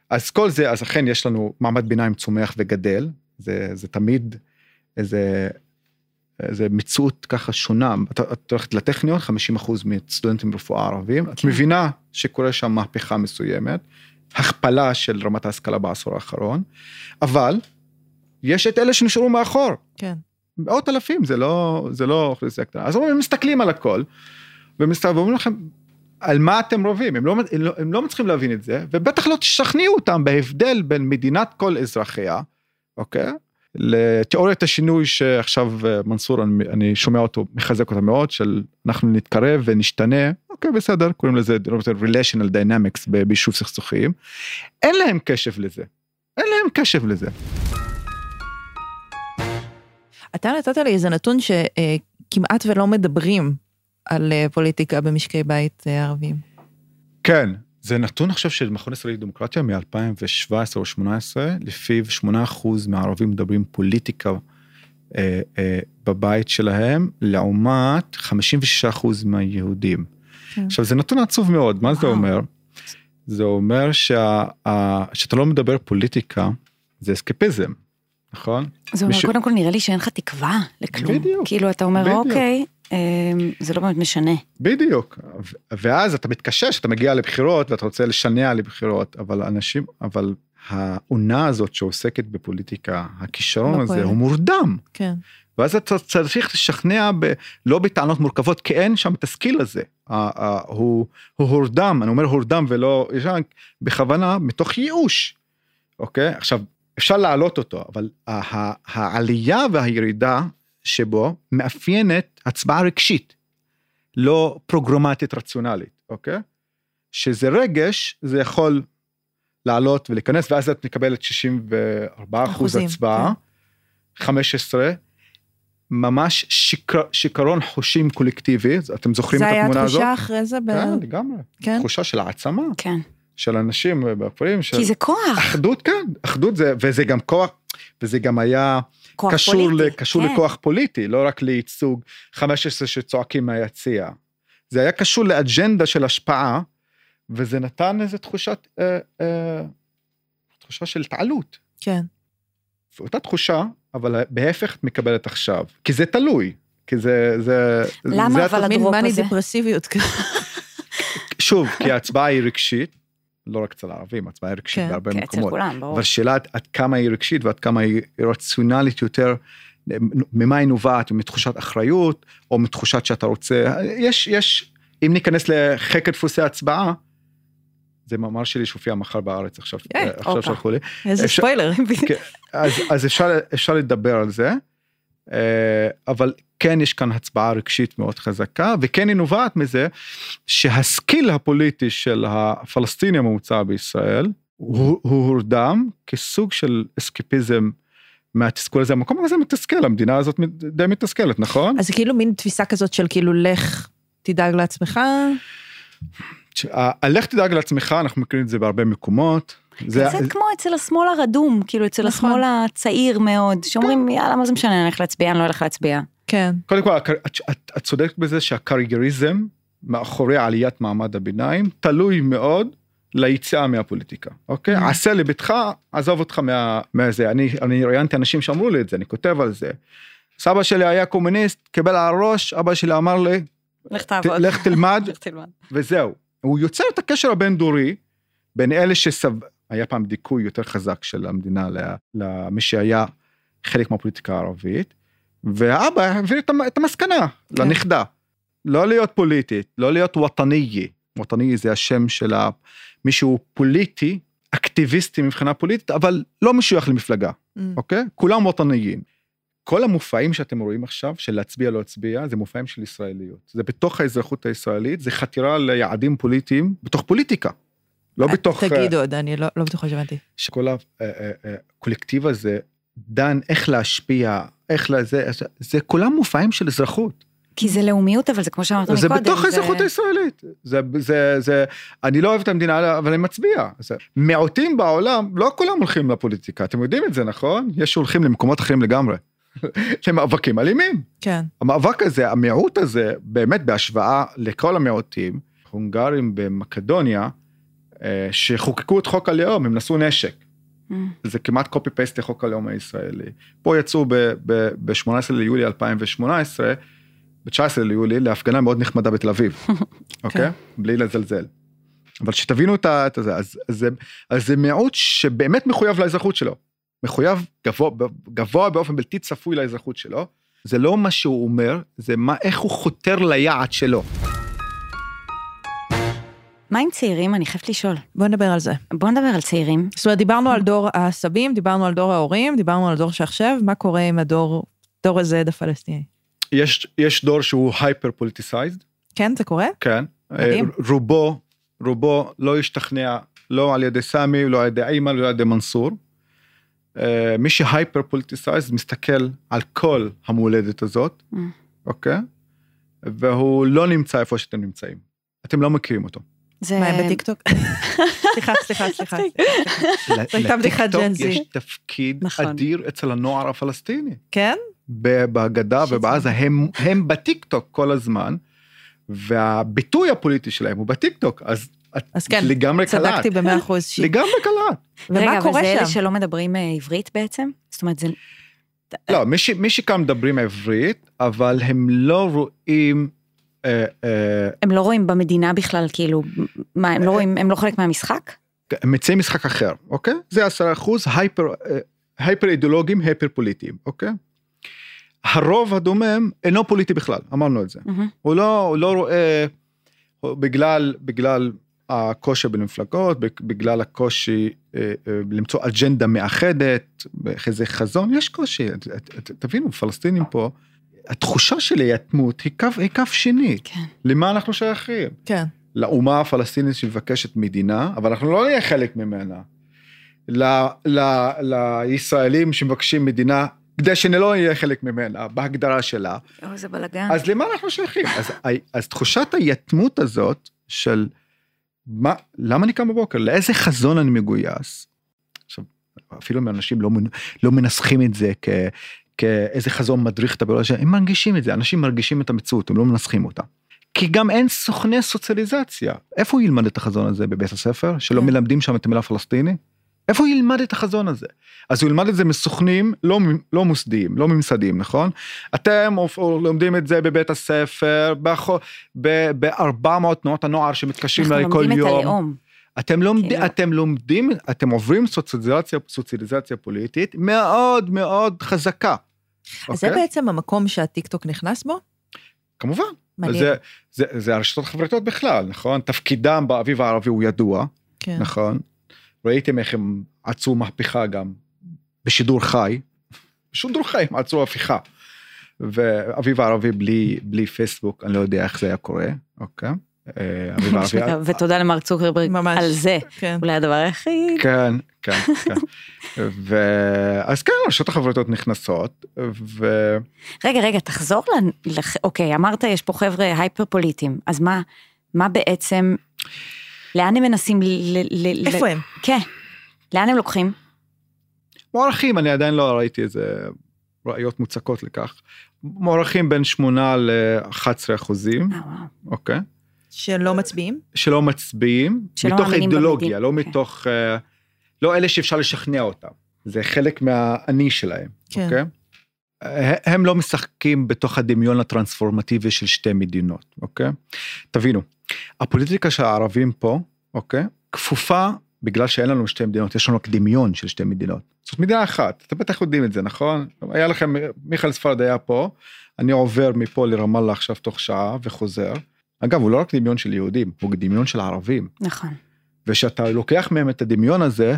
אז כל זה, אז אכן יש לנו מעמד ביניים צומח וגדל, זה, זה תמיד איזה, איזה מציאות ככה שונה. את, את הולכת לטכניון, 50 אחוז מסטודנטים ברפואה ערבים, כן. את מבינה שקורה שם מהפכה מסוימת, הכפלה של רמת ההשכלה בעשור האחרון, אבל יש את אלה שנשארו מאחור. כן. מאות אלפים, זה לא, זה לא אוכלוסייה קטנה. אז הם מסתכלים על הכל, ואומרים לכם, על מה אתם רבים, הם לא, הם, לא, הם לא מצליחים להבין את זה, ובטח לא תשכנעו אותם בהבדל בין מדינת כל אזרחיה, אוקיי? לתיאוריית השינוי שעכשיו אה, מנסור, אני, אני שומע אותו, מחזק אותה מאוד, של אנחנו נתקרב ונשתנה, אוקיי בסדר, קוראים לזה relational dynamics ביישוב סכסוכים, אין להם קשב לזה, אין להם קשב לזה. אתה נתת לי איזה נתון שכמעט ולא מדברים על אה, פוליטיקה במשקי בית אה, ערבים. כן, זה נתון עכשיו של מכון ישראלי לדמוקרטיה מ-2017 או 2018, לפיו 8% מהערבים מדברים פוליטיקה אה, אה, בבית שלהם, לעומת 56% מהיהודים. כן. עכשיו זה נתון עצוב מאוד, מה זה אומר? זה אומר שה, ה, שאתה לא מדבר פוליטיקה, זה אסקפיזם, נכון? זה אומר, מישהו... קודם כל נראה לי שאין לך תקווה לכלום. בדיוק. כאילו אתה אומר, בדיוק. אוקיי, זה לא באמת משנה. בדיוק, ואז אתה מתקשש, אתה מגיע לבחירות ואתה רוצה לשנע לבחירות, אבל אנשים, אבל העונה הזאת שעוסקת בפוליטיקה, הכישרון הזה הוא מורדם. כן. ואז אתה צריך לשכנע ב, לא בטענות מורכבות, כי אין שם את הסקיל הזה. הוא, הוא הורדם, אני אומר הורדם ולא ישן, בכוונה, מתוך ייאוש. אוקיי? עכשיו, אפשר להעלות אותו, אבל העלייה והירידה שבו מאפיינת הצבעה רגשית, לא פרוגרמטית רציונלית, אוקיי? שזה רגש, זה יכול לעלות ולהיכנס, ואז את מקבלת 64 אחוז הצבעה, כן. 15, ממש שיקר, שיכרון חושים קולקטיבי, אתם זוכרים את התמונה הזאת? זה היה תחושה אחרי זה? ב... כן, לגמרי. כן? תחושה של העצמה. כן. של אנשים בכפרים. כי זה כוח. אחדות, כן, אחדות זה, וזה גם כוח, וזה גם היה כוח קשור, פוליטי, ל, קשור כן. לכוח פוליטי, לא רק לייצוג 15 שצועקים מהיציע. זה היה קשור לאג'נדה של השפעה, וזה נתן איזה תחושת, אה, אה, תחושה של התעלות. כן. ואותה תחושה, אבל בהפך את מקבלת עכשיו, כי זה תלוי, כי זה, זה... למה זה אבל הדרופ הזה? מין מאני דיפרסיביות כזה. שוב, כי ההצבעה היא רגשית, לא רק אצל הערבים, הצבעה היא רגשית כן, בהרבה כן, מקומות. אצל כולם, ברור. אבל שאלה עד כמה היא רגשית ועד כמה היא רציונלית יותר, ממה היא נובעת, מתחושת אחריות, או מתחושת שאתה רוצה, יש, יש, אם ניכנס לחקר דפוסי הצבעה, זה מאמר שלי שהופיע מחר בארץ עכשיו, yeah, אה, עכשיו שלחו לי. איזה אפשר, ספוילר. כן, אז, אז אפשר, אפשר לדבר על זה, אה, אבל כן יש כאן הצבעה רגשית מאוד חזקה, וכן היא נובעת מזה שהסקיל הפוליטי של הפלסטיני הממוצע בישראל, הוא, הורדם כסוג של אסקפיזם מהתסכול הזה, המקום הזה מתסכל, המדינה הזאת די מתסכלת, נכון? אז זה כאילו מין תפיסה כזאת של כאילו לך תדאג לעצמך. הלך תדאג לעצמך, אנחנו מכירים את זה בהרבה מקומות. זה קצת כמו אצל השמאל הרדום, כאילו אצל נכון. השמאל הצעיר מאוד, שאומרים יאללה מה זה משנה, אני הולך להצביע, אני לא הולך להצביע. כן. קודם כל, את, את, את צודקת בזה שהקרייריזם מאחורי עליית מעמד הביניים תלוי מאוד ליציאה מהפוליטיקה, אוקיי? Mm. עשה לביתך, עזוב אותך מה, מהזה. אני, אני ראיינתי אנשים שאמרו לי את זה, אני כותב על זה. סבא שלי היה קומוניסט, קיבל על הראש, אבא שלי אמר לי, לך תעבוד, [laughs] לך תלמד, וזהו. הוא יוצר את הקשר הבין דורי בין אלה שסב... היה פעם דיכוי יותר חזק של המדינה למי שהיה חלק מהפוליטיקה הערבית, והאבא העביר את המסקנה כן. לנכדה. לא להיות פוליטית, לא להיות וטניי. וטניי זה השם של מישהו פוליטי, אקטיביסטי מבחינה פוליטית, אבל לא משוייך למפלגה, mm. אוקיי? כולם וטניים. כל המופעים שאתם רואים עכשיו, של להצביע לא להצביע, זה מופעים של ישראליות. זה בתוך האזרחות הישראלית, זה חתירה ליעדים פוליטיים בתוך פוליטיקה. לא אה, בתוך... תגידו עוד, אני לא, לא בטוחה שהבנתי. שכל הקולקטיב הזה דן איך להשפיע, איך לזה, זה כולם מופעים של אזרחות. כי זה לאומיות, אבל זה כמו שאמרת מקודם. זה בתוך האזרחות הישראלית. זה, זה, זה, אני לא אוהב את המדינה, אבל אני מצביע. זה, מיעוטים בעולם, לא כולם הולכים לפוליטיקה, אתם יודעים את זה, נכון? יש שהולכים למקומות אחרים לגמרי. [laughs] למאבקים אלימים. כן. המאבק הזה, המיעוט הזה, באמת בהשוואה לכל המיעוטים, הונגרים במקדוניה, אה, שחוקקו את חוק הלאום, הם נשאו נשק. Mm. זה כמעט קופי פייסט לחוק הלאום הישראלי. פה יצאו ב-18 ליולי 2018, ב-19 ליולי, להפגנה מאוד נחמדה בתל אביב, [laughs] אוקיי? כן. בלי לזלזל. אבל שתבינו את זה, אז, אז, אז זה מיעוט שבאמת מחויב לאזרחות שלו. מחויב גבוה, גבוה באופן בלתי צפוי לאזרחות שלו. זה לא מה שהוא אומר, זה מה, איך הוא חותר ליעד שלו. מה עם צעירים? אני חייבת לשאול. בוא נדבר על זה. בוא נדבר על צעירים. זאת אומרת, דיברנו על דור הסבים, דיברנו על דור ההורים, דיברנו על דור שעכשיו, מה קורה עם הדור, דור ה Z הפלסטיני? יש, יש דור שהוא hyper politicized. כן, זה קורה? כן. מדהים. רובו, רובו לא השתכנע לא על ידי סמי, לא על ידי איימן, לא על ידי מנסור. אה, מי ש hyper politicized מסתכל על כל המולדת הזאת, ממ. אוקיי? והוא לא נמצא איפה שאתם נמצאים. אתם לא מכירים אותו. זה... מה, הם בטיקטוק? [laughs] סליחה, סליחה, סליחה. זו הייתה בדיחת Gen Z. יש תפקיד נכון. אדיר אצל הנוער הפלסטיני. כן? ב- בגדה ובעזה הם, הם בטיקטוק כל הזמן, והביטוי הפוליטי שלהם הוא בטיקטוק, אז אז כן, לגמרי קלעת. צדקתי במאה אחוז. ש- לגמרי קלעת. ומה רגע, קורה אבל זה אלה שם? שלא מדברים אה, עברית בעצם? זאת אומרת, זה... לא, מי, ש, מי שכאן מדברים עברית, אבל הם לא רואים... אה, אה, הם לא רואים במדינה בכלל, כאילו, מה, הם לא רואים, הם לא חלק מהמשחק? הם מציעים משחק אחר, אוקיי? זה עשרה אחוז הייפר, אה, הייפר אידיאולוגים, הייפר פוליטיים, אוקיי? הרוב הדומם אינו פוליטי בכלל, אמרנו את זה. הוא לא, הוא לא רואה, בגלל, בגלל הקושי בין מפלגות, בג- בגלל הקושי אה, אה, למצוא אג'נדה מאחדת, איזה חזון, יש קושי, תבינו, פלסטינים פה, התחושה של היתמות היא קו, היא קו שני, כן. למה אנחנו שייכים? כן. לאומה הפלסטינית שמבקשת מדינה, אבל אנחנו לא נהיה חלק ממנה. ל- ל- לישראלים שמבקשים מדינה, כדי שלא נהיה חלק ממנה, בהגדרה שלה, אוי, איזה בלאגן. אז למה אנחנו שייכים? אז, אז תחושת היתמות הזאת של מה, למה אני קם בבוקר? לאיזה חזון אני מגויס? עכשיו, אפילו אנשים לא, לא מנסחים את זה כ, כאיזה חזון מדריך את הביולוגיה, הם מרגישים את זה, אנשים מרגישים את המציאות, הם לא מנסחים אותה. כי גם אין סוכני סוציאליזציה. איפה הוא ילמד את החזון הזה בבית הספר? שלא כן. מלמדים שם את המילה פלסטיני? איפה הוא ילמד את החזון הזה? אז הוא ילמד את זה מסוכנים לא, לא מוסדיים, לא ממסדיים, נכון? אתם לומדים את זה בבית הספר, ב-400 תנועות הנוער שמתקשרים אליי כל אנחנו לומדים את יום. הלאום. אתם לומדים, כאילו. אתם לומדים, אתם עוברים סוציאליזציה, סוציאליזציה פוליטית מאוד מאוד חזקה. אז זה אוקיי? בעצם המקום שהטיקטוק נכנס בו? כמובן. מדהים. זה, זה, זה הרשתות החברתיות בכלל, נכון? תפקידם באביב הערבי הוא ידוע, כן. נכון? ראיתם איך הם עצרו מהפכה גם בשידור חי, בשידור חי הם עצרו הפיכה. ואביב הערבי בלי, בלי פייסבוק, אני לא יודע איך זה היה קורה, אוקיי? אביב הערבי... ותודה למר צוקרברג. על זה. כן. אולי הדבר היחיד. כן, כן, כן. ו... אז כן, הרשתות החברתיות נכנסות, ו... רגע, רגע, תחזור ל... אוקיי, אמרת יש פה חבר'ה הייפר פוליטיים, אז מה, מה בעצם, לאן הם מנסים ל... ל... ל- איפה הם? כן. לאן הם לוקחים? מוערכים, אני עדיין לא ראיתי איזה ראיות מוצקות לכך. מוערכים בין 8 ל-11 אחוזים, אה, וואו. אוקיי? שלא מצביעים? שלא מצביעים, שלא מתוך אידיאולוגיה. לא כן. מתוך... אה, לא אלה שאפשר לשכנע אותם. זה חלק מהאני שלהם, כן. אוקיי? אה, הם לא משחקים בתוך הדמיון הטרנספורמטיבי של שתי מדינות, אוקיי? תבינו, הפוליטיקה של הערבים פה, אוקיי? כפופה, בגלל שאין לנו שתי מדינות, יש לנו רק דמיון של שתי מדינות. זאת מדינה אחת, אתם בטח יודעים את זה, נכון? היה לכם, מיכאל ספרד היה פה, אני עובר מפה לרמאללה עכשיו תוך שעה וחוזר. אגב, הוא לא רק דמיון של יהודים, הוא דמיון של ערבים. נכון. וכשאתה לוקח מהם את הדמיון הזה,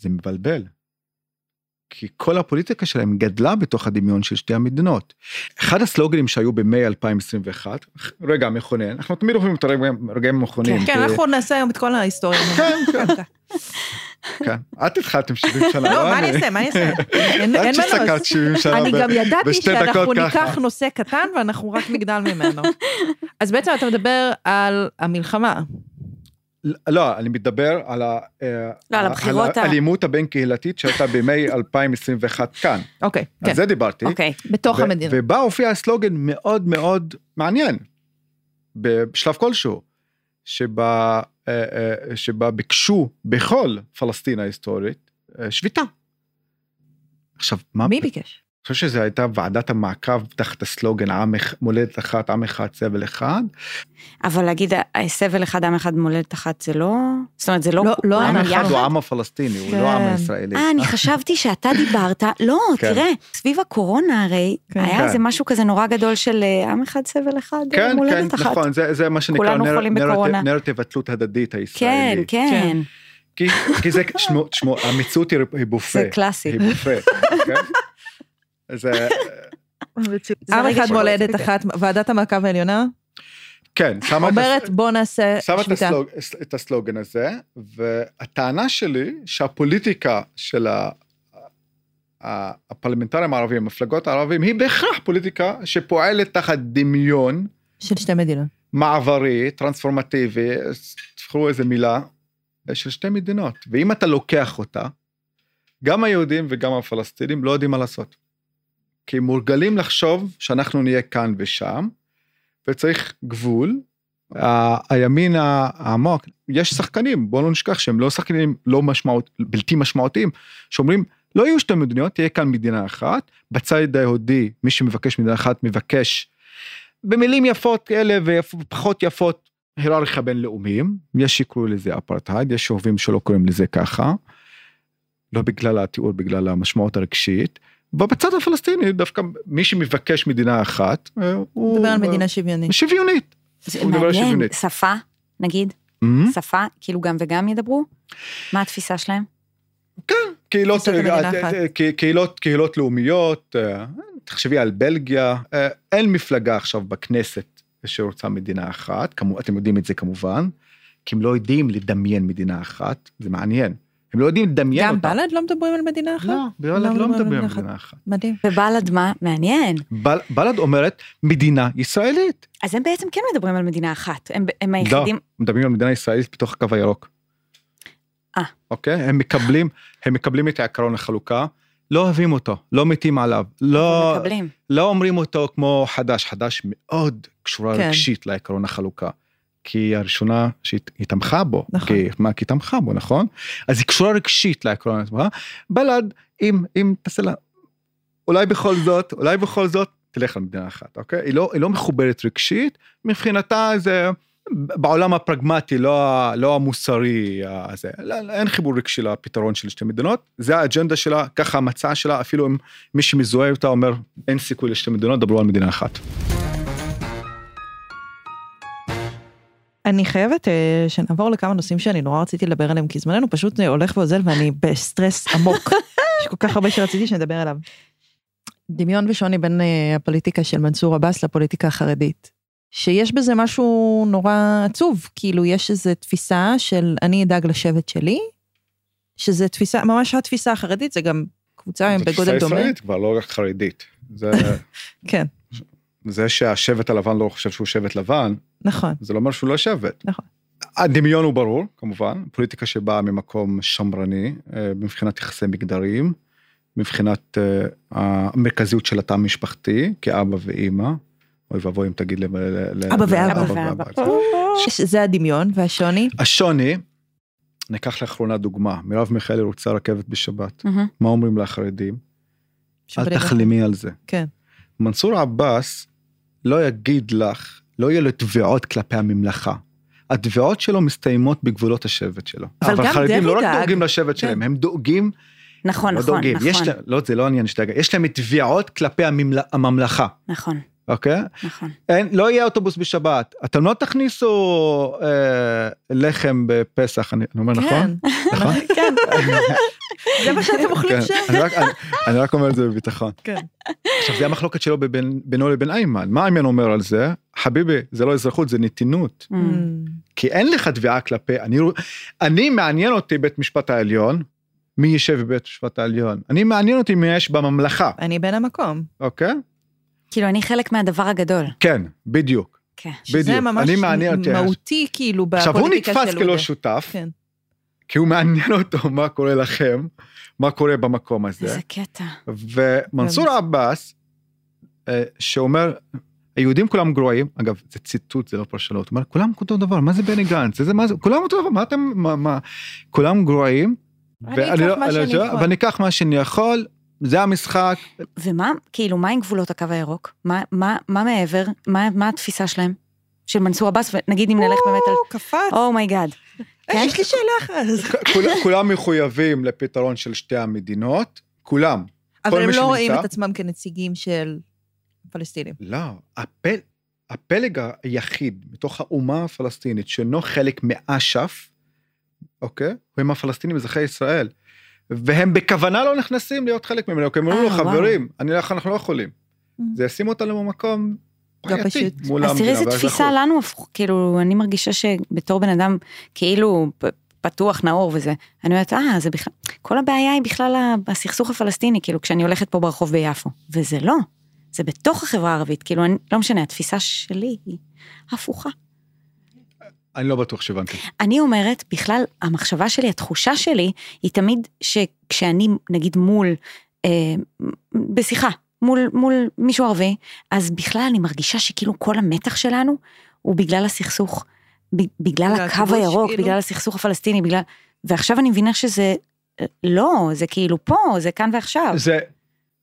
זה מבלבל. כי כל הפוליטיקה שלהם גדלה בתוך הדמיון של שתי המדינות. אחד הסלוגנים שהיו במאי 2021, רגע מכונן, אנחנו תמיד אוהבים את הרגעים המכוננים. כן, כי- אנחנו נעשה היום את כל ההיסטוריה. כן, כן, [laughs] כן. את התחלתם 70 שנה, לא, מה אני אני. אעשה, מה אני אעשה? [laughs] אין אין את שסקרת מנוס. 70 שנה. אני גם ידעתי שאנחנו. ניקח נושא קטן ואנחנו רק נגדל ממנו. [laughs] אז בעצם אתה מדבר על המלחמה. לא, אני מדבר על אה, לא, האלימות הבין קהילתית שהייתה במאי 2021 [laughs] כאן. אוקיי, כן, על זה דיברתי. אוקיי. בתוך המדינה. ובה הופיע הסלוגן מאוד מאוד מעניין, בשלב כלשהו, שבה, שבה ביקשו בכל פלסטין ההיסטורית אה, שביתה. עכשיו, מה... מי ביקש? חושב שזו הייתה ועדת המעקב תחת הסלוגן עם מולדת אחת, עם אחד, סבל אחד. אבל להגיד סבל אחד, עם אחד, מולדת אחת זה לא... זאת אומרת זה לא... לא, לא עם אחד הוא העם הפלסטיני, הוא לא העם כן. הישראלי. אה, אני חשבתי שאתה דיברת, לא, [laughs] כן. תראה, סביב הקורונה הרי, כן. היה כן. איזה משהו כזה נורא גדול של אה, עם אחד, סבל אחד, כן, כן, מולדת אחת. נכון, זה, זה מה שנקרא כולנו נר, חולים נרטיב, התלות הדדית כן, הישראלי. כן, כי, כי זה, תשמעו, המציאות היא בופה. זה קלאסי. היא בופה, [laughs] כן? זה, [laughs] עם אחד מולדת. אחת, ועדת המעקב העליונה, כן, שמה את אומרת הס- בוא נעשה שמה את, שביתה. את הסלוגן הזה, והטענה שלי שהפוליטיקה של הפרלמנטרים הערבים, המפלגות הערבים, היא בהכרח פוליטיקה שפועלת תחת דמיון של שתי מדינות. מעברי, טרנספורמטיבי, תבחרו איזה מילה, של שתי מדינות. ואם אתה לוקח אותה, גם היהודים וגם הפלסטינים לא יודעים מה לעשות. כי מורגלים לחשוב שאנחנו נהיה כאן ושם, וצריך גבול. ה- הימין העמוק, יש שחקנים, בואו לא נשכח שהם לא שחקנים לא משמעות, בלתי משמעותיים, שאומרים, לא יהיו שתי מדינות, תהיה כאן מדינה אחת. בצד היהודי, מי שמבקש מדינה אחת מבקש במילים יפות כאלה ופחות יפות, היררכיה בינלאומיים, יש שיקראו לזה אפרטהייד, יש שאוהבים שלא קוראים לזה ככה, לא בגלל התיאור, בגלל המשמעות הרגשית, ובצד הפלסטיני דווקא מי שמבקש מדינה אחת, אה, הוא... מדבר על מדינה שוויונית. שוויונית. זה הוא מדבר שוויונית. שפה, נגיד, Mhm. שפה, כאילו גם וגם ידברו? מה התפיסה שלהם? קהילות, תפיסת המדינה אה. אה, קהילות, קהילות לאומיות, אה, תחשבי על בלגיה, אה, אין מפלגה עכשיו בכנסת שרוצה מדינה אחת, כמו, אתם יודעים את זה כמובן, כי הם לא יודעים לדמיין מדינה אחת, זה מעניין, הם לא יודעים לדמיין גם אותה. בל"ד לא מדברים על מדינה אחת? לא, בל"ד לא מדברים על מדינה אחת. מדהים. ובל"ד מה? מעניין. בל- בל"ד אומרת מדינה ישראלית. אז הם בעצם כן מדברים על מדינה אחת. הם, לא, היחידים... מדברים על מדינה ישראלית בתוך הקו הירוק. אה. אוקיי? הם מקבלים, הם מקבלים את העקרון החלוקה, לא אוהבים אותו, לא מתים עליו, לא, מקבלים. לא אומרים אותו כמו חד"ש, חד"ש מאוד קשורה כן. רגשית לעקרון החלוקה. כי היא הראשונה שהיא היא תמכה בו, נכון. כי, מה, כי היא תמכה בו, נכון? אז היא קשורה רגשית לעקרון החלוקה. בל"ד, אם, אם תעשה לה, אולי בכל זאת, אולי בכל זאת, תלך למדינה אחת, אוקיי? היא לא, היא לא מחוברת רגשית, מבחינתה זה בעולם הפרגמטי, לא, לא המוסרי, הזה. לא, לא, אין חיבור רגשי לפתרון של שתי מדינות, זה האג'נדה שלה, ככה המצע שלה, אפילו אם מי שמזוהה אותה אומר, אין סיכוי לשתי מדינות, דברו על מדינה אחת. אני חייבת אה, שנעבור לכמה נושאים שאני נורא רציתי לדבר עליהם, כי זמננו פשוט אה, הולך ואוזל ואני בסטרס עמוק. [laughs] יש כל כך הרבה שרציתי שנדבר עליו. דמיון ושוני בין אה, הפוליטיקה של מנסור עבאס לפוליטיקה החרדית. שיש בזה משהו נורא עצוב, כאילו יש איזו תפיסה של אני אדאג לשבט שלי, שזה תפיסה, ממש התפיסה החרדית, זה גם קבוצה תפיסה בגודל דומה. ישראלית כבר, לא רק חרדית. זה, [laughs] כן, זה שהשבט הלבן לא חושב שהוא שבט לבן, נכון, זה לא אומר שהוא לא שבט. נכון. הדמיון הוא ברור, כמובן, פוליטיקה שבאה ממקום שמרני, אה, מבחינת יחסי מגדרים, מבחינת אה, המרכזיות של התא המשפחתי, כאבא ואימא. אוי ואבוי אם תגיד ל... ל- אבא ואבא. אבא ואבא. ש- זה הדמיון והשוני. השוני, ניקח לאחרונה דוגמה, מרב מיכאלי רוצה רכבת בשבת. מה אומרים לחרדים? אל. תחלמי על זה. כן. מנסור עבאס לא יגיד לך, לא יהיו לו תביעות כלפי הממלכה. התביעות שלו מסתיימות בגבולות השבט שלו. אבל גם חרדים דרעי לא רק דאג. דואגים לשבט שלהם, הם דואגים, נכון, לא נכון, דואגים, יש נכון, להם, לא, זה לא עניין של דאגה, יש להם תביעות כלפי הממל- הממלכה, נכון, אוקיי? נכון. אין, לא יהיה אוטובוס בשבת, אתם לא תכניסו אה, לחם בפסח, אני, אני אומר נכון? כן, נכון? [laughs] כן. זה מה שאתם אוכלים כן, שם. אני רק- אני- אני רק אומר את זה בביטחון. כן. עכשיו זה המחלוקת שלו בבין- בינו לבין איימן, מה איימן אומר על זה? חביבי, זה לא אזרחות, זה נתינות. Mm. כי אין לך תביעה כלפי, אני, אני מעניין אותי בית משפט העליון, מי יישב בבית משפט העליון, אני מעניין אותי מי יש בממלכה, אני בן המקום. אוקיי? כאילו, אני חלק מהדבר הגדול. כן, בדיוק. כן. שזה בדיוק, ממש אני מעניין אותי. מהותי כאילו עכשיו הוא בפוליטיקה של נתפס כלא. שותף, כן. כי הוא מעניין אותו [laughs] מה קורה לכם, מה קורה במקום הזה, איזה קטע. ומנסור עבאס, אה, שאומר, היהודים כולם גרועים, אגב זה ציטוט זה לא פרשנות, הוא אומר כולם אותו דבר, מה זה בני גנץ, זה, מה זה, כולם אותו דבר, מה אתם, מה, מה, כולם גרועים, אני ואני אקח מה אני שאני יכול. זה המשחק. ומה, כאילו, מה עם גבולות הקו הירוק? מה, מה, מה מעבר? מה, מה התפיסה שלהם? של מנסור עבאס, ונגיד אם נלך באמת על... קפץ. Oh my God. אה, יש לי שאלה אחת. כולם מחויבים לפתרון של שתי המדינות, כולם. אבל הם לא רואים את עצמם כנציגים של פלסטינים. לא, הפל, הפלג היחיד מתוך האומה הפלסטינית שאינו חלק מאש"ף, אוקיי? הם הפלסטינים אזרחי ישראל. והם בכוונה לא נכנסים להיות חלק ממנו, כי הם אומרים לו, אה, חברים, אני, אנחנו לא יכולים. Mm. זה ישים אותנו במקום לא בעייתי מול המדינה. אז תראי איזה תפיסה לנו, כאילו, אני מרגישה שבתור בן אדם, כאילו, פתוח, נאור וזה, אני אומרת, אה, זה בכלל, כל הבעיה היא בכלל הסכסוך הפלסטיני, כאילו, כשאני הולכת פה ברחוב ביפו, וזה לא, זה בתוך החברה הערבית, כאילו, אני, לא משנה, התפיסה שלי היא הפוכה. אני לא בטוח שהבנתי. אני אומרת, בכלל, המחשבה שלי, התחושה שלי, היא תמיד שכשאני, נגיד, מול, אה, בשיחה, מול, מול מישהו ערבי, אז בכלל אני מרגישה שכאילו כל המתח שלנו הוא בגלל הסכסוך, בגלל הקו הירוק, כאילו? בגלל הסכסוך הפלסטיני, בגלל... ועכשיו אני מבינה שזה לא, זה כאילו פה, זה כאן ועכשיו. זה,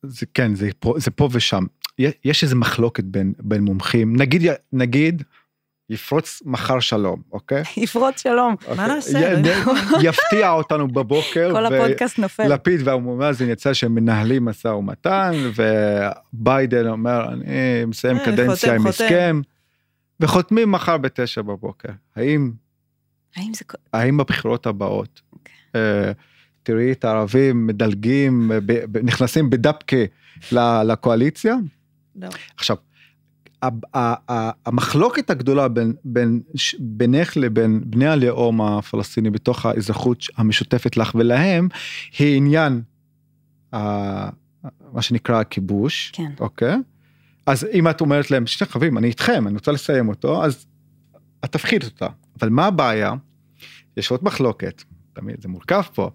זה כן, זה פה, זה פה ושם. יש איזה מחלוקת בין, בין מומחים, נגיד, נגיד, יפרוץ מחר שלום, אוקיי? [laughs] יפרוץ שלום, אוקיי. מה נעשה? [laughs] יפתיע אותנו בבוקר. [laughs] כל הפודקאסט נופל. לפיד והמומזין יצא שהם מנהלים משא ומתן, וביידן אומר, אני מסיים אה, קדנציה עם הסכם, וחותמים מחר בתשע בבוקר. האם... האם זה... האם בבחירות הבאות, אה, תראי את הערבים מדלגים, נכנסים בדבקה לקואליציה? לא. עכשיו, המחלוקת הגדולה בין, בין, בינך לבין בני הלאום הפלסטיני בתוך האזרחות המשותפת לך ולהם, היא עניין מה שנקרא הכיבוש, כן. אוקיי? אז אם את אומרת להם, שני חברים, אני איתכם, אני רוצה לסיים אותו, אז את תפחיד אותה. אבל מה הבעיה? יש עוד מחלוקת, תמיד זה מורכב פה.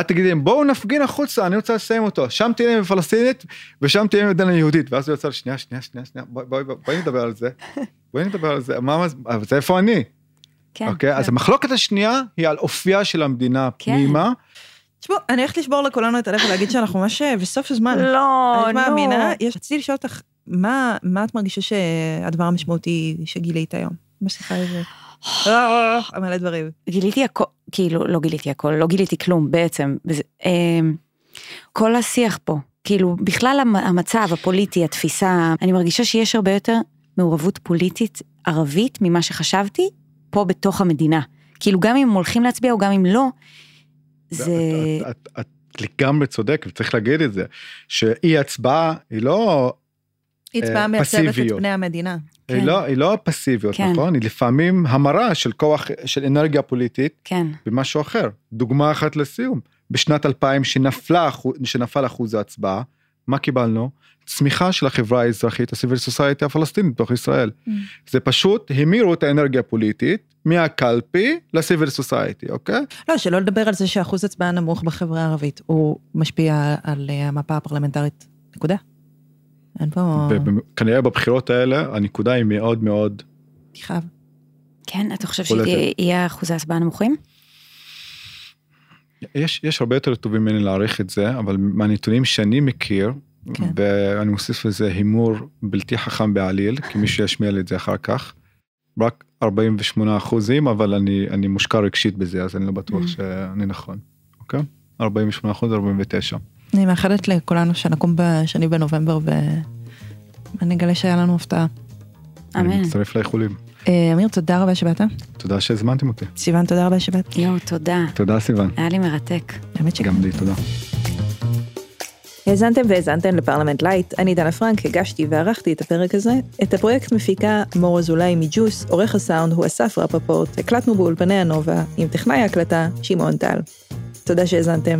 את תגידי להם בואו נפגין החוצה אני רוצה לסיים אותו שם תהיה עם פלסטינית ושם תהיה מדינה יהודית ואז הוא יוצא שנייה שנייה שנייה שנייה בואי בואי בואי נדבר על זה [laughs] בואי נדבר על זה מה מה זה איפה אני. כן, אוקיי כן. אז המחלוקת השנייה היא על אופייה של המדינה כן. פנימה. תשמעו, אני הולכת לשבור לכולנו את הלב ולהגיד שאנחנו ממש בסוף הזמן. לא, נו. אני מאמינה, יש, רציתי לשאול אותך, מה, מה את מרגישה שהדבר המשמעותי שגילית היום? בשיחה הזאת. מלא דברים. גיליתי הכל, כאילו, לא גיליתי הכל, לא גיליתי כלום בעצם. אמ, כל השיח פה, כאילו, בכלל המצב הפוליטי, התפיסה, אני מרגישה שיש הרבה יותר מעורבות פוליטית ערבית ממה שחשבתי, פה בתוך המדינה. כאילו, גם אם הם הולכים להצביע או גם אם לא, זה... את לגמרי צודק, וצריך להגיד את זה, שאי הצבעה היא לא היא הצבעה מייצבת את בני המדינה. היא, כן. לא, היא לא פסיביות, כן. נכון? היא לפעמים המרה של כוח, של אנרגיה פוליטית, כן. במשהו אחר. דוגמה אחת לסיום, בשנת 2000 שנפלה, שנפל אחוז ההצבעה, מה קיבלנו? צמיחה של החברה האזרחית, הסיביל סוסייטי הפלסטינית בתוך ישראל. Mm. זה פשוט המירו את האנרגיה הפוליטית מהקלפי לסיביל סוסייטי, אוקיי? לא, שלא לדבר על זה שאחוז הצבעה נמוך בחברה הערבית, הוא משפיע על אה, המפה הפרלמנטרית, נקודה. אין פה... וכנראה בבחירות האלה הנקודה היא מאוד מאוד... תכאב. כן, אתה חושב שיהיה אחוזי הצבעה נמוכים? יש, יש הרבה יותר טובים ממני להעריך את זה, אבל מהנתונים שאני מכיר, כן. ואני מוסיף לזה הימור בלתי חכם בעליל, כי מישהו ישמיע לי את זה אחר כך, רק 48 אחוזים, אבל אני, אני מושקע רגשית בזה, אז אני לא בטוח mm. שאני נכון, אוקיי? 48 אחוז, 49. אני מאחלת לכולנו שנקום בשני בנובמבר ואני אגלה שהיה לנו הפתעה. אמן. אני מצטרף לאיחולים. אה, אמיר, תודה רבה שבאת. תודה שהזמנתם אותי. סיוון, תודה רבה שבאת. יואו, תודה. תודה, סיוון. היה לי מרתק. האמת שכן. גם לי, תודה. האזנתן והאזנתם לפרלמנט לייט, אני דנה פרנק, הגשתי וערכתי את הפרק הזה. את הפרויקט מפיקה מור אזולאי מג'וס, עורך הסאונד הוא אסף רפפורט, הקלטנו באולפני הנובה, עם טכנאי ההקלטה שמעון טל. תודה שהאזנתם.